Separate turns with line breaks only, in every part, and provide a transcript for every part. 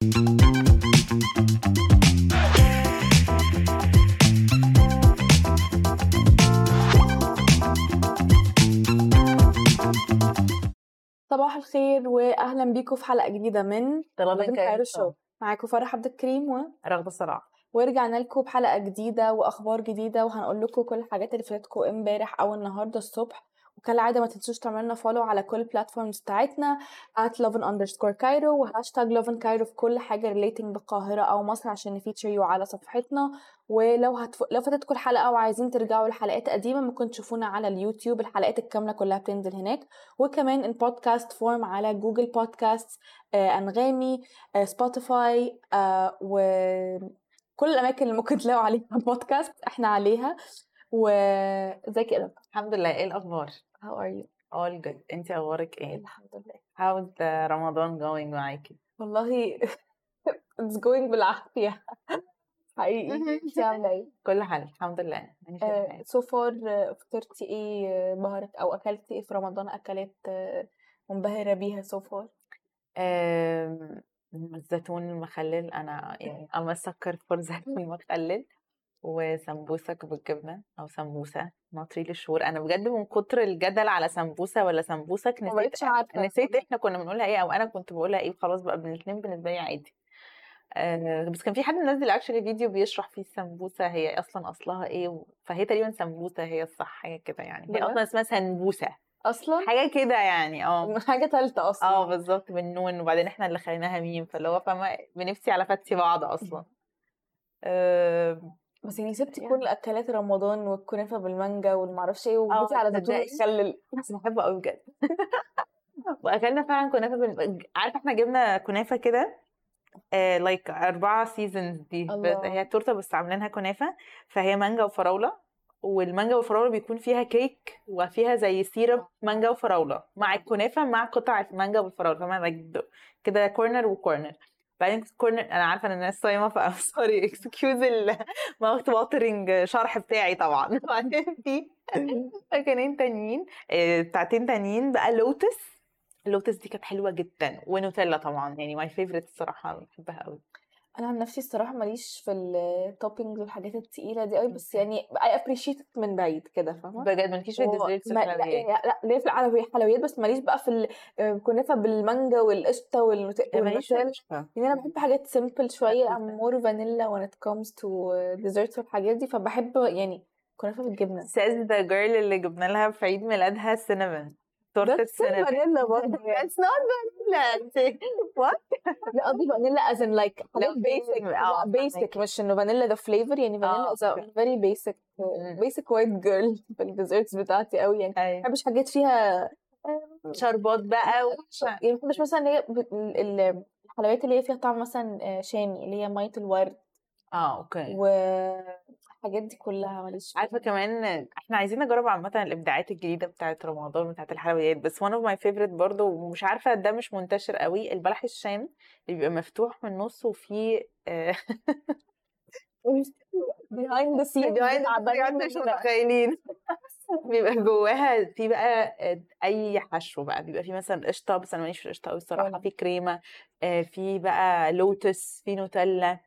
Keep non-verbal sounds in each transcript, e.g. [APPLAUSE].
صباح الخير واهلا بيكم في حلقة جديدة من
طلبة شو.
شو معاكم فرح عبد الكريم و...
رغدة صلاح
ورجعنا لكم بحلقة جديدة وأخبار جديدة وهنقول لكم كل الحاجات اللي فاتتكم امبارح أو النهارده الصبح. وكالعادة ما تنسوش تعملوا لنا فولو على كل البلاتفورمز بتاعتنا at lovin underscore Cairo و hashtag lovin Cairo في كل حاجة relating بالقاهرة أو مصر عشان ن feature you على صفحتنا. ولو هتف... لو فاتتكم الحلقة وعايزين ترجعوا لحلقات قديمة ممكن تشوفونا على اليوتيوب الحلقات الكاملة كلها بتنزل هناك. وكمان in podcast form على Google Podcast آه أنغامي آه Spotify آه وكل الأماكن اللي ممكن تلاقوا عليها بودكاست إحنا عليها. وازيك يا
الحمد لله. إيه الأخبار؟
How are you?
all good. انت أخبارك إيه؟
الحمد لله.
How's the رمضان going معاكي؟
والله [LAUGHS] it's going بالعافية. [LAUGHS] حقيقي. انت عاملة إيه؟
كل حال. الحمد لله. الحال.
so far فطرتي إيه؟ آه، أبهرك أو اكلتي إيه في رمضان؟ اكلات آه، منبهرة بيها so far
آم، الزيتون المخلل. أنا يعني I'm a sucker for زيتون مخلل وسمبوسك بالجبنة أو سمبوسة ناطري للشهور أنا بجد من كتر الجدل على سمبوسة ولا سمبوسك نسيت
عارفة [LAUGHS]
نسيت إحنا كنا بنقولها إيه أو أنا كنت بقولها إيه خلاص بقى من الاثنين بالنسبة لي عادي. آه بس كان في حد منزل actually فيديو بيشرح فيه السمبوسة هي أصلا أصلها إيه فهي تقريبا سمبوسة هي الصح حاجة كده يعني. هي؟ أصلا اسمها سنبوسه
أصلا؟
حاجة كده يعني آه. [LAUGHS]
حاجة تالتة أصلا.
آه بالظبط بالنون وبعدين إحنا اللي خليناها ميم فاللي هو فاهمة بنفسي على فتي بعض أصلا. [LAUGHS] آه
بس يعني سبتي
يعني.
كل أكلات رمضان والكنافة بالمانجا والمعرفش إيه وجيتي
آه،
على زيتون؟ مخلل [LAUGHS]
بس بحبه قوي بجد [LAUGHS] وأكلنا فعلا كنافة بال... عارفة إحنا جبنا كنافة كده like أربعة seasons دي
الله.
هي تورتة بس عاملينها كنافة فهي مانجا وفراولة والمانجا والفراوله بيكون فيها كيك وفيها زي syrup مانجا وفراولة مع الكنافة مع قطع المانجا والفراوله فاهمة كده corner و corner بعدين corner أنا عارفة إن الناس صايمة فا sorry excuse ال mouth watering شرح بتاعي طبعا. [LAUGHS] بعدين في مكانين تانيين آه، بتاعتين تانيين بقى لوتس اللوتس دي كانت حلوة جدا. ونوتيلا طبعا يعني my favorite الصراحة بحبها قوي
أنا عن نفسي الصراحة ماليش في ال toppings والحاجات التقيلة دي قوي بس. يعني appreciate it من بعيد كده فاهمة
بجد مالكيش في
ال
desserts
ما- لا يعني لأ ليه في الحلويات حلويات بس ماليش بقى في الكنافه بالمانجا
والقشطة
والنوتيلا
القشطة.
يعني أنا بحب حاجات simple شوية
خفيفة.
more vanilla when it comes to desserts والحاجات دي فبحب يعني كنافة بالجبنة
says the girl اللي جبنا لها في عيد ميلادها cinnamon
تورتة
cinnamon
vanilla برضه.
It's not vanilla انت what
لا قصدي vanilla as in like
لو
حاجات basic
في-
لا
آه
basic
فهماكي.
مش إنه vanilla the flavor يعني
vanilla
very basic
مم.
basic white girl [LAUGHS] في ال desserts بتاعتي قوي يعني ما
أيوه
بحبش حاجات فيها
شربات بقى.
يعني ما بحبش مثلا اللي هي الحلويات اللي هي فيها طعم مثلا آه، شامي اللي هي مية الورد
آه أوكي
والحاجات دي كلها ماليش فيها.
عارفة كمان إحنا عايزين نجرب عامة الإبداعات الجديدة بتاعة رمضان بتاعة الحلويات بس one of my favorite برضه ومش عارفة ده مش منتشر قوي البلح الشام اللي بيبقى مفتوح من النص وفيه [LAUGHS]
scenes
behind the
تعبانين
scenes مش. متخيلين بيبقى جواها في بقى آه، أي حشو بقى بيبقى في مثلا قشطة بس أنا ماليش في القشطة قوي
الصراحة.
في كريمة آه، في بقى لوتس في نوتيلا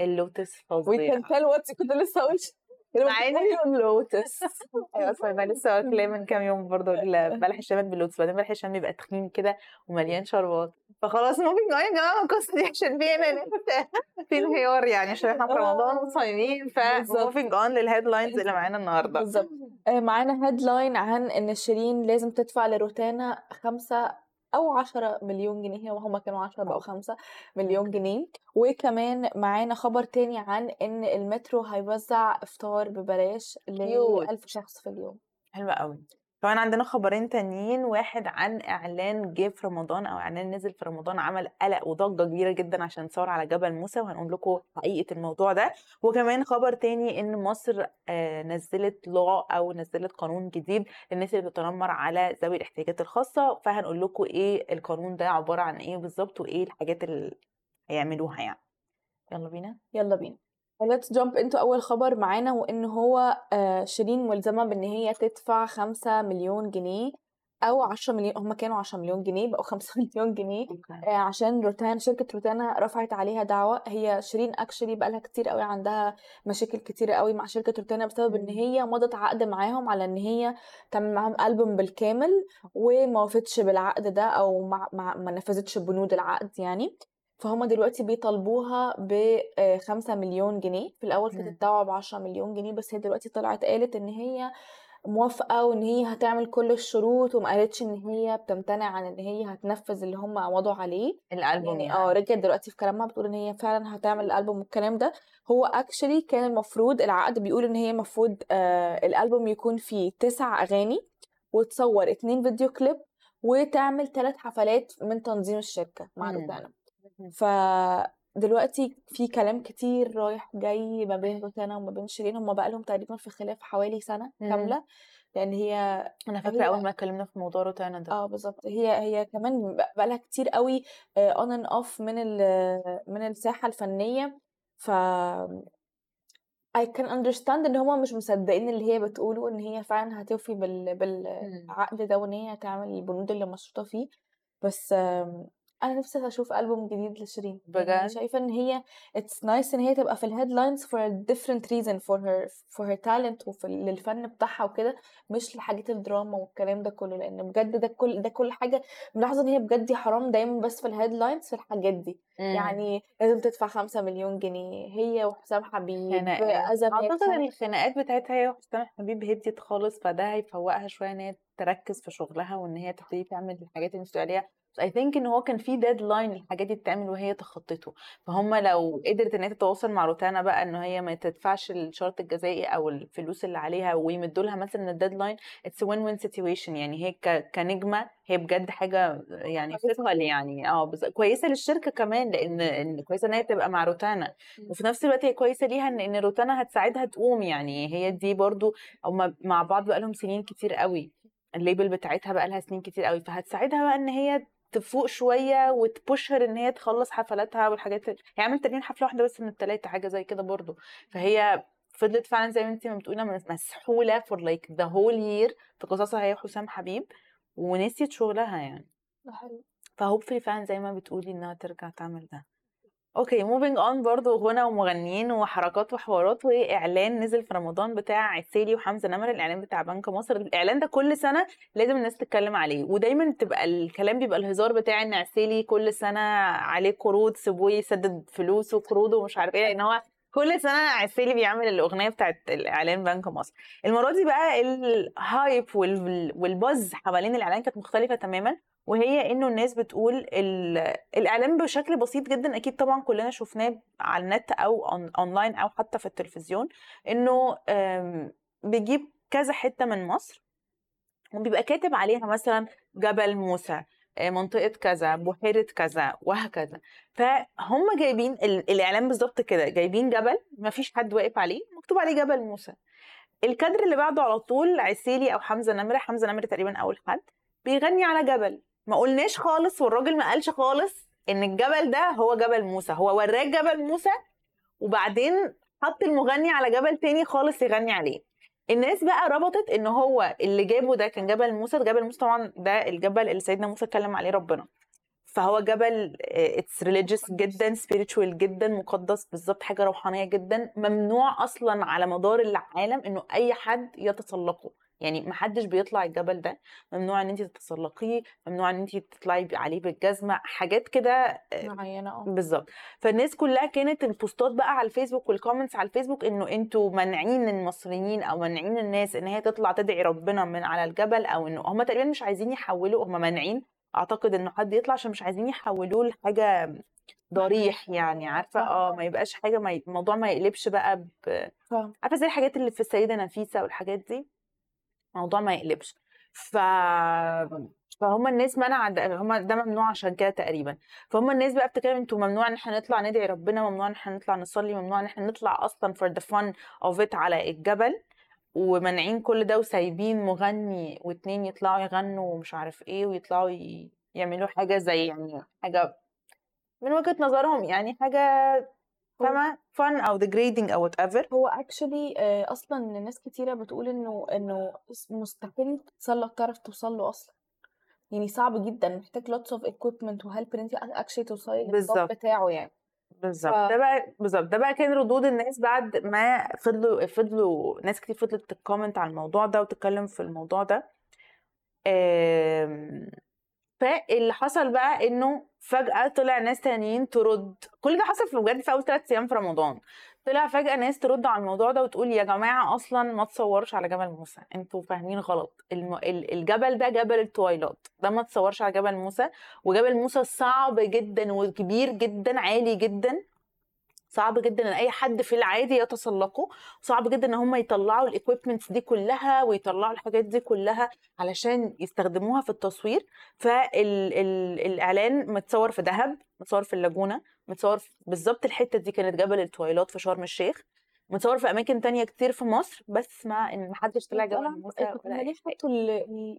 اللوتس فظيع.
can tell كنت لسه أقول
مع
اللوتس. [LAUGHS]
أيوه أصلا أنا لسه واكلاه [LAUGHS] من كام يوم برضه البلح الشام باللوتس بعدين بلح الشام بيبقى تخين كده ومليان شربات. فخلاص ممكن نقول يا جماعة القصة دي عشان في هنا في انهيار يعني عشان إحنا في رمضان وصايمين ف
بالظبط.
moving on لل headlines اللي معانا النهارده.
بالظبط. آه، معانا هيدلاين عن إن شيرين لازم تدفع لروتانا خمسة أو عشرة مليون جنيه وهما كانوا عشرة بقوا خمسة مليون جنيه. وكمان معانا خبر تاني عن إن المترو هيوزع إفطار ببلاش
Cute.
لألف شخص في اليوم.
حلوة قوي كمان عندنا خبرين تانيين واحد عن إعلان جه في رمضان أو إعلان نزل في رمضان عمل قلق وضجة كبيرة جدا عشان صور على جبل موسى وهنقول لكم حقيقة الموضوع ده. وكمان خبر تاني إن مصر آه، نزلت لو أو نزلت قانون جديد للناس اللي بتتنمر على ذوي الاحتياجات الخاصة. فهنقول لكم إيه القانون ده عبارة عن إيه بالظبط وإيه الحاجات اللي هيعملوها يعني. يلا بينا.
يلا بينا. Let's jump into أول خبر معانا وإن هو آه، شيرين ملزمة بإن هي تدفع خمسة مليون جنيه أو 10 مليون هم كانوا 10 مليون جنيه بقوا 5 [LAUGHS] مليون جنيه آه، عشان روتانا شركة روتانا رفعت عليها دعوة. هي شيرين اكشلي بقالها كتير قوي عندها مشاكل كتير قوي مع شركة روتانا بسبب إن
مم.
هي مضت عقد معاهم على إن هي تعمل معاهم ألبوم بالكامل وما وفتش بالعقد ده أو مع مع ما نفذتش بنود العقد يعني. فهم دلوقتي بيطالبوها ب 5 مليون جنيه في الأول كانت
مم.
الدعوة ب 10 مليون جنيه بس هي دلوقتي طلعت قالت إن هي موافقة وإن هي هتعمل كل الشروط وما قالتش إن هي بتمتنع عن إن هي هتنفذ اللي هم وضعوا عليه
الألبوم
يعني آه
يعني
رجعت دلوقتي في كلامها بتقول إن هي فعلا هتعمل الألبوم والكلام ده هو actually كان المفروض العقد بيقول إن هي المفروض آه الألبوم يكون فيه تسع أغاني وتصور اتنين فيديو كليب وتعمل ثلاث حفلات من تنظيم الشركة مع
مم.
روتانا
مم.
فدلوقتي في كلام كتير رايح جاي ما بين روتانا وما بين شيرين هم بقالهم تقريبا في خلاف حوالي سنة
مم.
كاملة لأن هي
أنا
فاكرة
أول ما اتكلمنا في موضوع روتانا ده.
آه بالظبط هي هي كمان بقى لها كتير قوي on and off من من الساحة الفنية. ف I can understand إن هما مش مصدقين اللي هي بتقوله إن هي فعلا هتوفي بال. بالعقد ده وإن هي هتعمل البنود اللي مشروطة فيه. بس آم، أنا نفسي أشوف ألبوم جديد لشيرين. يعني
بجد؟
شايفة إن هي it's nice إن هي تبقى في ال headlines a different reason for her for her talent وفي للفن بتاعها وكده مش لحاجات الدراما والكلام ده كله. لأن بجد ده كل ده كل حاجة ملاحظة إن هي بجد حرام دايما بس في ال headlines في الحاجات دي.
مم.
يعني لازم تدفع خمسة مليون جنيه هي وحسام حبيب
أعتقد الخناقات بتاعتها هي وحسام حبيب هديت خالص فده هيفوقها شوية إن هي تركز في شغلها وإن هي تبتدي تعمل الحاجات اللي بس I think إن هو كان في deadline الحاجات دي تتعمل وهي تخطته فهم لو قدرت إن هي تتواصل مع روتانا بقى إن هي ما تدفعش الشرط الجزائي أو الفلوس اللي عليها ويمدوا لها مثلا ال deadline it's win win situation يعني هي كنجمة هي بجد حاجة يعني ثقل يعني. آه بس كويسة للشركة كمان لأن إن كويسة إن هي تبقى مع روتانا. وفي نفس الوقت هي كويسة ليها إن إن روتانا هتساعدها تقوم يعني. هي دي برضو هم مع بعض بقالهم سنين كتير قوي. ال label بتاعتها بقى لها سنين كتير قوي فهتساعدها بقى إن هي تفوق شوية وت push ر إن هي تخلص حفلاتها والحاجات هي عملت تقريبا حفلة واحدة بس من الثلاثه حاجة زي كده برضو. فهي فضلت فعلا زي ما انت ما بتقولي مس- مسحولة for like the whole year في قصصها هي وحسام حبيب ونسيت شغلها يعني.
حلو.
ف hopefully فعلا زي ما بتقولي إنها ترجع تعمل ده. okay moving on برضو غنى ومغنيين وحركات وحوارات وإعلان نزل في رمضان بتاع عسيلي وحمزة نمر الإعلان بتاع بنك مصر. الإعلان ده كل سنة لازم الناس تتكلم عليه ودايما بتبقى الكلام بيبقى الهزار بتاع إن عسيلي كل سنة عليه قروض سيبوه يسدد فلوسه قروضه ومش عارف إيه لأن هو كل سنة عسيلي بيعمل الأغنية بتاعت الإعلان بنك مصر. المرة دي بقى ال hype وال- وال buzz حوالين الإعلان كانت مختلفة تماما. وهي إنه الناس بتقول ال- الاعلان بشكل بسيط جدا أكيد طبعا كلنا شفناه على النت أو اونلاين أو حتى في التلفزيون إنه بيجيب كذا حتة من مصر وبيبقى كاتب عليها مثلا جبل موسى آه، منطقة كذا بحيرة كذا وهكذا. فهم جايبين ال- الإعلان بالظبط كده جايبين جبل ما فيش حد واقف عليه مكتوب عليه جبل موسى. الكادر اللي بعده على طول عسيلي أو حمزة نمرة حمزة نمرة تقريبا أول حد بيغني على جبل. ما قلناش خالص والراجل ما قالش خالص إن الجبل ده هو جبل موسى هو وراك جبل موسى وبعدين حط المغني على جبل تاني خالص يغني عليه. الناس بقى ربطت إن هو اللي جابه ده كان جبل موسى جبل موسى طبعا ده الجبل اللي سيدنا موسى اتكلم عليه ربنا. فهو جبل it's religious جدا spiritual جدا مقدس بالظبط حاجة روحانية جدا ممنوع أصلا على مدار العالم إنه أي حد يتسلقه. يعني محدش بيطلع الجبل ده ممنوع إن انت تتسلقيه ممنوع إن انت تطلعي عليه بالجزمة حاجات كده
معينة آه.
بالظبط فالناس كلها كانت البوستات بقى على الفيسبوك وال comments على الفيسبوك إنه أنتوا مانعين المصريين أو مانعين الناس إن هي تطلع تدعي ربنا من على الجبل أو إنه هم تقريبا مش عايزين يحولوا هم مانعين أعتقد إنه حد يطلع عشان مش عايزين يحولوه لحاجة ضريح يعني عارفة؟ آه ما يبقاش حاجة ما ي... الموضوع ما يقلبش بقى ب... عارفة زي الحاجات اللي في السيدة نفيسة والحاجات دي؟ الموضوع ما يقلبش. ف فهم الناس منع هم ده ممنوع عشان كده تقريبا. فهم الناس بقى بتتكلم أنتوا ممنوع إن إحنا نطلع ندعي ربنا ممنوع إن إحنا نطلع نصلي ممنوع إن إحنا نطلع أصلا for the fun of it على الجبل ومانعين كل ده وسايبين مغني واتنين يطلعوا يغنوا ومش عارف إيه ويطلعوا ي... يعملوا حاجة زي يعني حاجة من وجهة نظرهم يعني حاجة فاهمة؟ fun أو degrading أو whatever.
هو actually أصلا ناس كتيرة بتقول إنه إنه مستحيل تتسلق تعرف توصل له أصلا. يعني صعب جدا محتاج lots of equipment و help إن انت actually توصلي
بالظبط.
بتاعه يعني.
بالظبط.
ف-
ده بقى بالظبط. ده بقى كان ردود الناس بعد ما فضلوا فضلوا ناس كتير فضلت ت comment على الموضوع ده وتتكلم في الموضوع ده. آم، فاللي حصل بقى إنه فجأة طلع ناس تانيين ترد. كل ده حصل في بجد في أول ثلاث أيام في رمضان. طلع فجأة ناس ترد على الموضوع ده وتقول يا جماعة أصلا ما تصورش على جبل موسى. أنتوا فاهمين غلط. الم... ال- الجبل ده جبل التويلات. ده ما تصورش على جبل موسى. وجبل موسى صعب جدا وكبير جدا عالي جدا. صعب جدا إن أي حد في العادي يتسلقه صعب جدا إن هم يطلعوا الايكويبمنتس دي كلها ويطلعوا الحاجات دي كلها علشان يستخدموها في التصوير. فالاعلان متصور في دهب متصور في اللاجونة متصور بالظبط الحتة دي كانت جبل التويلات في شرم الشيخ. متصور في أماكن تانية كتير في مصر بس مع إن محدش طلع جبل موسى ولا
ليه. حطوا ال- ال-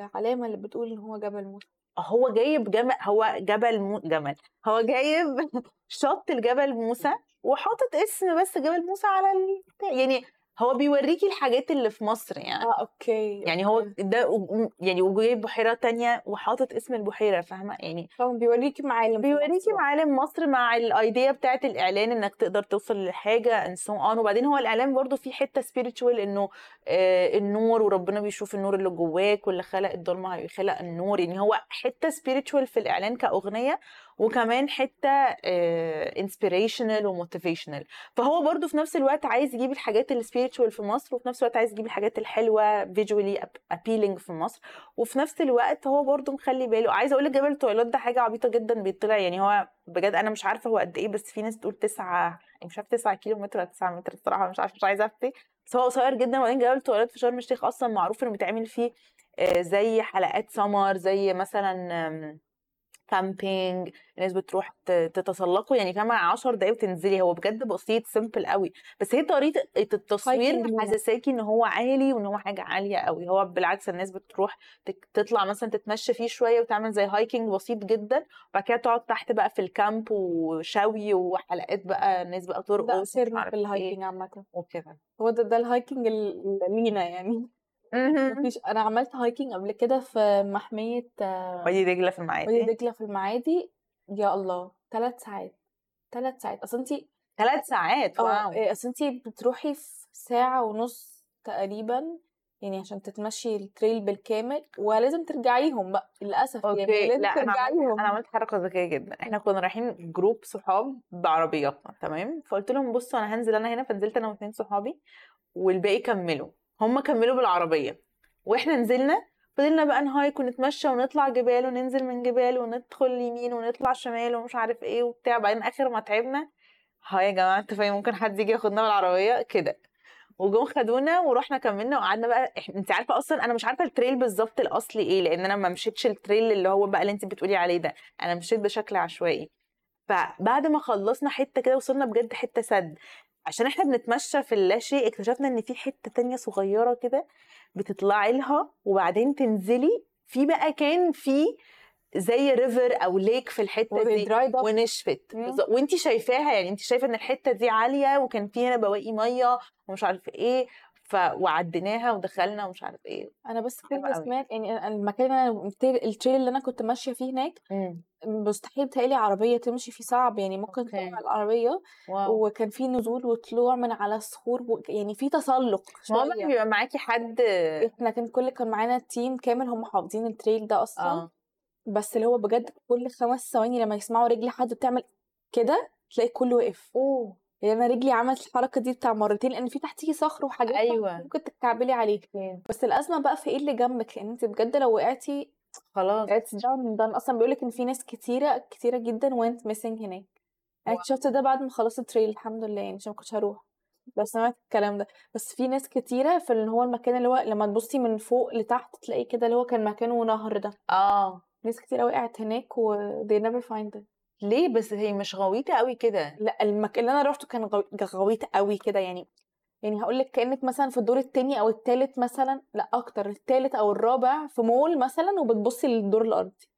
العلامة اللي بتقول إن هو جبل موسى.
هو جايب جمل هو جبل مو... جمل. هو جايب [LAUGHS] شط الجبل موسى وحاطط اسم بس جبل موسى على ال... يعني هو بيوريكي الحاجات اللي في مصر يعني
آه okay
يعني هو. ده يعني وجايب بحيرة تانية وحاطط اسم البحيرة فاهمة يعني
فهو بيوريكي معالم في
بيوريكي
مصر.
معالم مصر مع ال idea بتاعت الإعلان إنك تقدر توصل لحاجة and so on وبعدين هو الإعلان برضو فيه حتة spiritual إنه آه النور وربنا بيشوف النور اللي جواك واللي خلق الضلمه هيخلق النور يعني هو حتة spiritual في الإعلان كأغنية وكمان حتة آه inspirational و motivational. فهو برضو في نفس الوقت عايز يجيب الحاجات ال spiritual في مصر وفي نفس الوقت عايز يجيب الحاجات الحلوة visually appealing في مصر. وفي نفس الوقت هو برضو مخلي باله عايزه أقول لك جبل التويلات ده حاجة عبيطة جدا بيطلع. يعني هو بجد أنا مش عارفة هو قد إيه بس في ناس تقول تسعة يعني مش عارفة 9 كيلو متر ولا 9 متر الصراحة مش عارفة مش عايزة أفتي. بس هو قصير جدا. وبعدين جبل التويلات في شرم الشيخ أصلا معروف إنه بيتعمل فيه آه، زي حلقات سمر زي مثلا camping الناس بتروح تتسلقوا يعني فاهمة؟ 10 دقايق وتنزلي. هو بجد بسيط simple قوي. بس هي طريقة التصوير. محسساكي إن هو عالي وإن هو حاجة عالية قوي. هو بالعكس الناس بتروح تطلع مثلا تتمشى فيه شوية وتعمل زي hiking بسيط جدا. وبعد كده تقعد تحت بقى في ال camp وشوي وحلقات بقى الناس بقى
ده
ترقص عارف
في
ال
hiking عامة.
وكده.
هو ده ده ال hiking لينا يعني. مفيش أنا عملت hiking قبل كده في محمية آه،
وادي دجلة في
وادي
المعادي
دجلة في المعادي. يا الله ثلاث ساعات ثلاث ساعات. أصل انتي
ثلاث ساعات
آه
wow.
إيه، أصل انتي بتروحي في ساعة ونص تقريبا يعني عشان تتمشي ال trail بالكامل ولازم ترجعيهم بقى للأسف يعني
okay
لازم
لأ أنا عملت
ترجعيهم.
أنا عملت حركة ذكية جدا. إحنا كنا رايحين group صحاب بعربياتنا تمام؟ فقلت لهم بصوا أنا هنزل أنا هنا فنزلت أنا واثنين صحابي والباقي كملوا. هم كملوا بالعربية. وإحنا نزلنا فضلنا بقى ن hike ونتمشى ونطلع جبال وننزل من جبال وندخل يمين ونطلع شمال ومش عارف إيه وبتاع. بعدين آخر ما تعبنا ها يا جماعة أنتوا فاهمين ممكن حد يجي ياخدنا بالعربية؟ كده. وجم خدونا ورحنا كملنا وقعدنا بقى. انت عارفة أصلا أنا مش عارفة ال trail بالظبط الأصلي إيه لأن أنا ما مشيتش ال trail اللي هو بقى اللي انت بتقولي عليه ده. أنا مشيت بشكل عشوائي. فبعد ما خلصنا حتة كده وصلنا بجد حتة سد. عشان إحنا بنتمشى في اللاشيء اكتشفنا إن في حتة تانية صغيرة كده بتطلعي لها وبعدين تنزلي في بقى كان في زي river أو lake في الحتة دي ونشفت. وانتي شايفاها يعني انتي شايفة إن الحتة دي عالية وكان في هنا بواقي مية ومش عارف إيه ف وعديناها ودخلنا ومش عارف إيه
أنا بس
قوي.
سمعت يعني المكان اللي أنا ال trail اللي أنا كنت ماشية فيه هناك مستحيل تهيألي عربية تمشي فيه صعب يعني ممكن
okay.
تقع العربية
wow.
وكان في نزول وطلوع من على الصخور و... يعني في تسلق
ماما
شوية.
بيبقى معاكي حد
إحنا كان كل كان معانا team كامل هم حافظين ال trail ده أصلا
آه.
بس اللي هو بجد كل خمس ثواني لما يسمعوا رجل حد بتعمل كده تلاقي كله وقف.
أوه.
يعني أنا رجلي عملت الحركة دي بتاع مرتين لأن في تحتيكي صخر وحاجات
أيوة.
ممكن تتكعبلي عليه بس الأزمة بقى في إيه اللي جنبك؟ لأن انت بجد لو وقعتي
خلاص.
it's done done أصلا بيقولك إن في ناس كتيرة كتيرة جدا went missing هناك. أنا اكتشفت ده بعد ما خلصت ال trail الحمد لله يعني عشان ما كنتش هروح. بس سمعت الكلام ده. بس في ناس كتيرة في اللي هو المكان اللي هو لما تبصي من فوق لتحت تلاقي كده اللي هو كان مكانه نهر ده.
آه.
ناس كتيرة وقعت هناك و they never find it.
ليه بس هي مش غويطة قوي كده؟
لأ المكان اللي أنا روحته كان غو- غويط قوي كده يعني. يعني هقول لك كأنك مثلا في الدور التاني أو التالت مثلا لأ أكتر التالت أو الرابع في مول مثلا وبتبصي للدور الأرضي.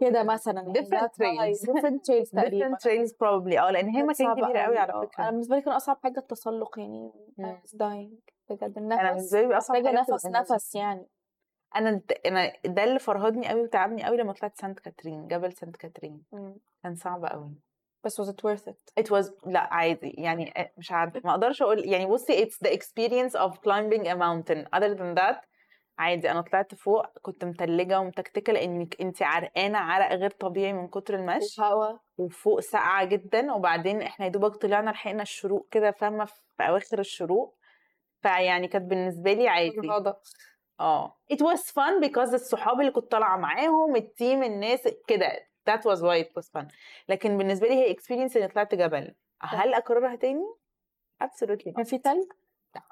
كده مثلا يعني
different trails.
different trails [LAUGHS] تقريبا.
different trails probably. آه لأن هي مكان كبير قوي على
آه.
فكرة.
أنا بالنسبة لي كان أصعب حاجة التسلق يعني. I
مم.
was dying بجد.
أنا
النفس
بالنسبة لي
أصعب
حاجة
نفس. نفس يعني.
أنا أنا ده اللي فرهدني قوي وتعبني قوي لما طلعت سانت كاترين جبل سانت كاترين. كان صعب قوي
بس was it worth it
it was لأ عادي. يعني آه، مش عارفة. ما أقدرش أقول يعني بصي it's the experience of climbing a mountain. Other than that عادي. أنا طلعت فوق كنت متلجة ومتكتكة لأنك انت عرقانة عرق غير طبيعي من كتر المشي.
هوا
وفوق ساقعة جدا. وبعدين إحنا يا دوبك طلعنا لحقنا الشروق كده فاهمة؟ في أواخر الشروق. فيعني كانت بالنسبة لي عادي. آه. It was fun because الصحاب اللي كنت طالعة معاهم التيم الناس كده. That was why it was fun لكن بالنسبة لي هي experience إني طلعت جبل. هل أكررها تاني؟ Absolutely
كان في تلج؟
لا.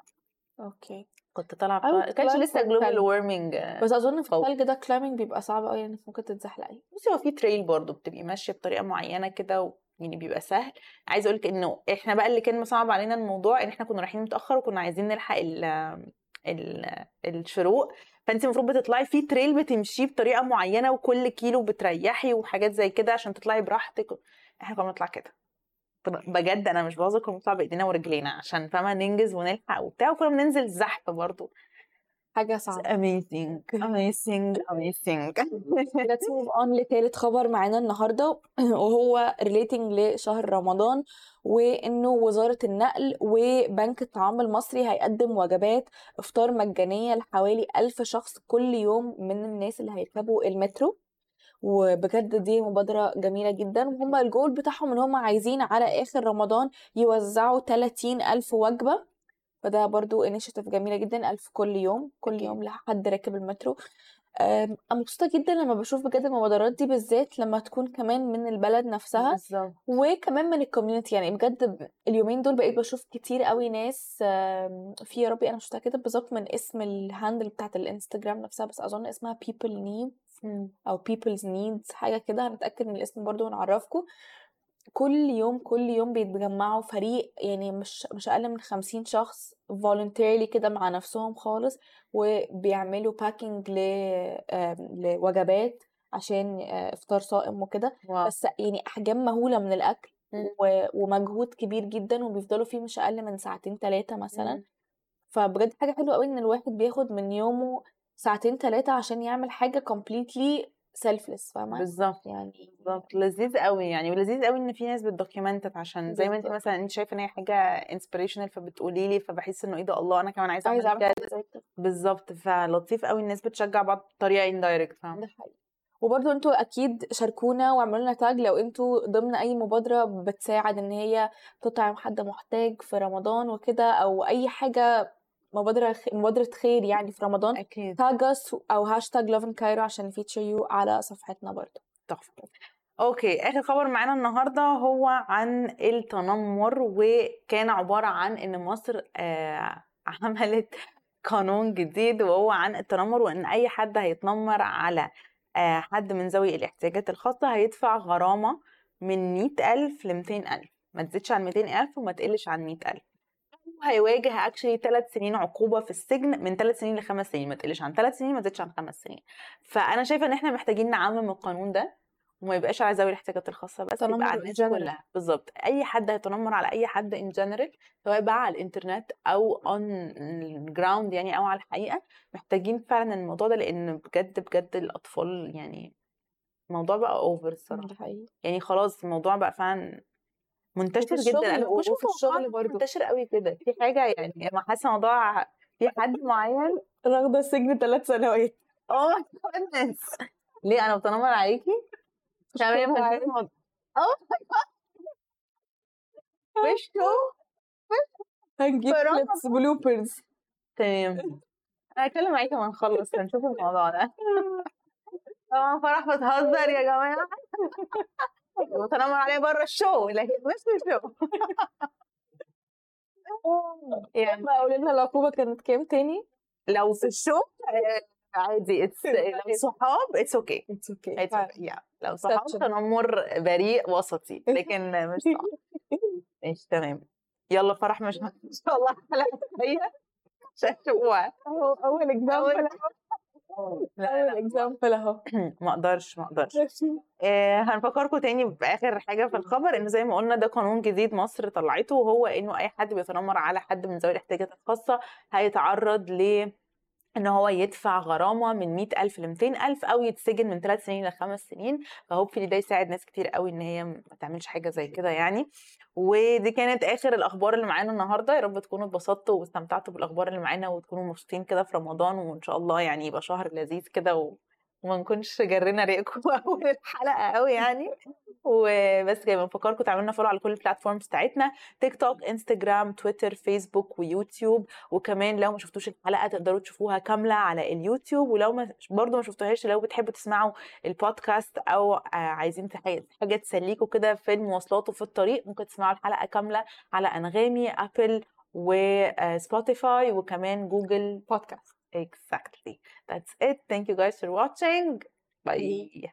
okay.
كنت
طالعة
بقى- كانش لسه global
تلج.
warming
بس أظن في
فوق.
التلج ده climbing بيبقى صعب قوي يعني ممكن تتزحلقي
بصي هو في trail برضه بتبقي ماشية بطريقة معينة كده و... يعني بيبقى سهل. عايزة أقول لك إنه إحنا بقى اللي كان مصعب علينا الموضوع إن إحنا كنا رايحين متأخر وكنا عايزين نلحق ال... ال... الشروق. فانت المفروض بتطلعي في trail بتمشيه بطريقة معينة وكل كيلو بتريحي وحاجات زي كده عشان تطلعي براحتك. إحنا كنا بنطلع كده. بجد أنا مش بهزر كنا بنطلع بإيدينا ورجلينا عشان فاهمة ننجز ونلحق وبتاع وكنا بننزل زحف برضه
حاجة صعبة.
amazing. Amazing. [LAUGHS] Amazing.
Let's [LAUGHS] move on لتالت خبر معانا النهارده. [CLEARS THROAT] وهو relating لشهر رمضان وإنه وزارة النقل وبنك الطعام المصري هيقدم وجبات إفطار مجانية لحوالي ألف شخص كل يوم من الناس اللي هيركبوا المترو. وبجد دي مبادرة جميلة جدا. وهم الجول بتاعهم إن هم عايزين على آخر رمضان يوزعوا 30 ألف وجبة. فده برضو initiative جميلة جدا ألف كل يوم كل
أكيد.
يوم لحد راكب المترو. أم، أنا مبسوطة جدا لما بشوف بجد المبادرات دي بالذات لما تكون كمان من البلد نفسها
بالظبط.
وكمان من ال community يعني بجد ب- اليومين دول بقيت بشوف كتير قوي ناس في يا ربي أنا مش متاكده بالظبط من اسم ال handle بتاعت الإنستجرام نفسها بس أظن اسمها people needs أو people's needs حاجة كده هنتاكد من الاسم برضو ونعرفكم كل يوم كل يوم بيتجمعوا فريق يعني مش مش أقل من خمسين شخص voluntarily كده مع نفسهم خالص وبيعملوا باكينج لوجبات عشان آه، إفطار صائم وكده. بس يعني أحجام مهولة من الأكل ومجهود كبير جدا وبيفضلوا فيه مش أقل من ساعتين ثلاثة مثلا. فبجد حاجة حلوة قوي إن الواحد بياخد من يومه ساعتين ثلاثة عشان يعمل حاجة completely selfless فاهمة؟
بالظبط
يعني
بالظبط لذيذ قوي يعني ولذيذ قوي إن في ناس بت document عشان زي ما انت. مثلا انت شايفة إن هي حاجة inspirational فبتقولي لي فبحس إنه إيه ده الله أنا كمان عايزة
أعمل
كده. بالظبط فلطيف قوي الناس بتشجع بعض بطريقة indirect فاهمة؟
ده حقيقي. وبرضو أنتوا أكيد شاركونا واعملوا لنا tag لو أنتوا ضمن أي مبادرة بتساعد إن هي تطعم حد محتاج في رمضان وكده أو أي حاجة مبادرة خ- مبادرة خير يعني في رمضان. أكيد. tag أو hashtag Lovin Cairo عشان feature you على صفحتنا برضو.
تحفة. okay آخر خبر معانا النهارده هو عن التنمر وكان عبارة عن إن مصر آه [LAUGHS] عملت قانون جديد وهو عن التنمر وإن أي حد هيتنمر على آه حد من ذوي الاحتياجات الخاصة هيدفع غرامة من 100000 ل 200000 ما تزيدش عن 200000 وما تقلش عن 100000 هيواجه actually ثلاث سنين عقوبة في السجن من ثلاث سنين لخمس سنين ما تقلش عن ثلاث سنين ما تزيدش عن خمس سنين. فأنا شايفة إن إحنا محتاجين نعمم القانون ده وما يبقاش على ذوي الاحتياجات الخاصة بس
تنمر
يبقى على الناس. كلها. بالظبط أي حد هيتنمر على أي حد in general سواء بقى على الإنترنت أو on ground يعني أو على الحقيقة محتاجين فعلا الموضوع ده لأن بجد بجد الأطفال يعني الموضوع بقى
over الصراحة.
يعني خلاص الموضوع بقى فعلا منتشر جدا.
أنا
بشوف
الشغل برضو.
منتشر قوي كده. في حاجة يعني أنا حاسة موضوع في حد معين
رغدة السجن ثلاث سنوات
my goodness ليه؟ أنا بتنمر عليكي؟ تمام جاد [LAUGHS] وشه.
هنجيب. clips bloopers
تمام. أنا هتكلم معاكي لما نخلص هنشوف الموضوع ده. طبعا [LAUGHS] فرح بتهزر يا جماعة. [LAUGHS] [LAUGHS] بتنمر عليا بره ال show لكن مش في ال show [LAUGHS] يعني
ما قولي لنا العقوبة كانت كام تاني؟
لو في ال show آه، عادي it's [LAUGHS] لو صحاب it's
okay it's
okay يا لو صحاب. تنمر بريء وسطي لكن مش صعب. ماشي تمام. يلا فرح مش إن شاء الله الحلقة الجايه عشان تشوفوها
أول example
لا
أول
لا
اكزامبل أهو. [CLEARS THROAT]
ما أقدرش ما أقدرش. آه، هنفكركم تاني بآخر حاجة في الخبر انه زي ما قلنا ده قانون جديد مصر طلعته وهو إنه أي حد بيتنمر على حد من ذوي الاحتياجات الخاصة هيتعرض ل إن هو يدفع غرامة من 100000 ل 200000 أو يتسجن من 3 سنين ل 5 سنين. فهوبفلي ده يساعد ناس كتير قوي إن هي ما تعملش حاجة زي كده يعني. ودي كانت آخر الأخبار اللي معانا النهارده. يا رب تكونوا اتبسطتوا واستمتعتوا بالأخبار اللي معانا وتكونوا مبسوطين كده في رمضان. وإن شاء الله يعني يبقى شهر لذيذ كده و... وما نكونش جرينا ريقكم [LAUGHS] أول الحلقة قوي يعني. وبس كده بنفكركم تعملوا follow على كل ال platforms بتاعتنا تيك توك انستجرام تويتر فيسبوك ويوتيوب وكمان لو ما شفتوش الحلقة تقدروا تشوفوها كاملة على اليوتيوب ولو ما برضه ما شفتوهاش لو بتحبوا تسمعوا البودكاست أو آه، عايزين حاجة تسليكوا كده في المواصلات وفي الطريق ممكن تسمعوا الحلقة كاملة على أنغامي ابل وسبوتيفاي وكمان جوجل
بودكاست
exactly. That's it. Thank you guys for watching. Bye.